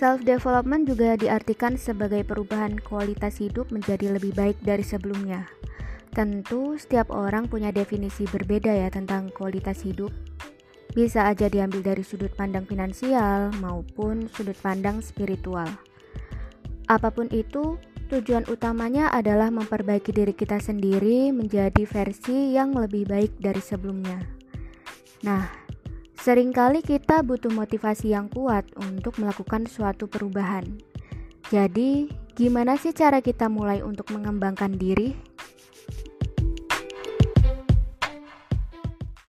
Self-development juga diartikan sebagai perubahan kualitas hidup menjadi lebih baik dari sebelumnya. Tentu, setiap orang punya definisi berbeda ya tentang kualitas hidup. Bisa aja diambil dari sudut pandang finansial maupun sudut pandang spiritual. Apa pun itu, tujuan utamanya adalah memperbaiki diri kita sendiri menjadi versi yang lebih baik dari sebelumnya. Nah, Seringkali kita butuh motivasi yang kuat untuk melakukan suatu perubahan. Jadi, gimana sih cara kita mulai untuk mengembangkan diri?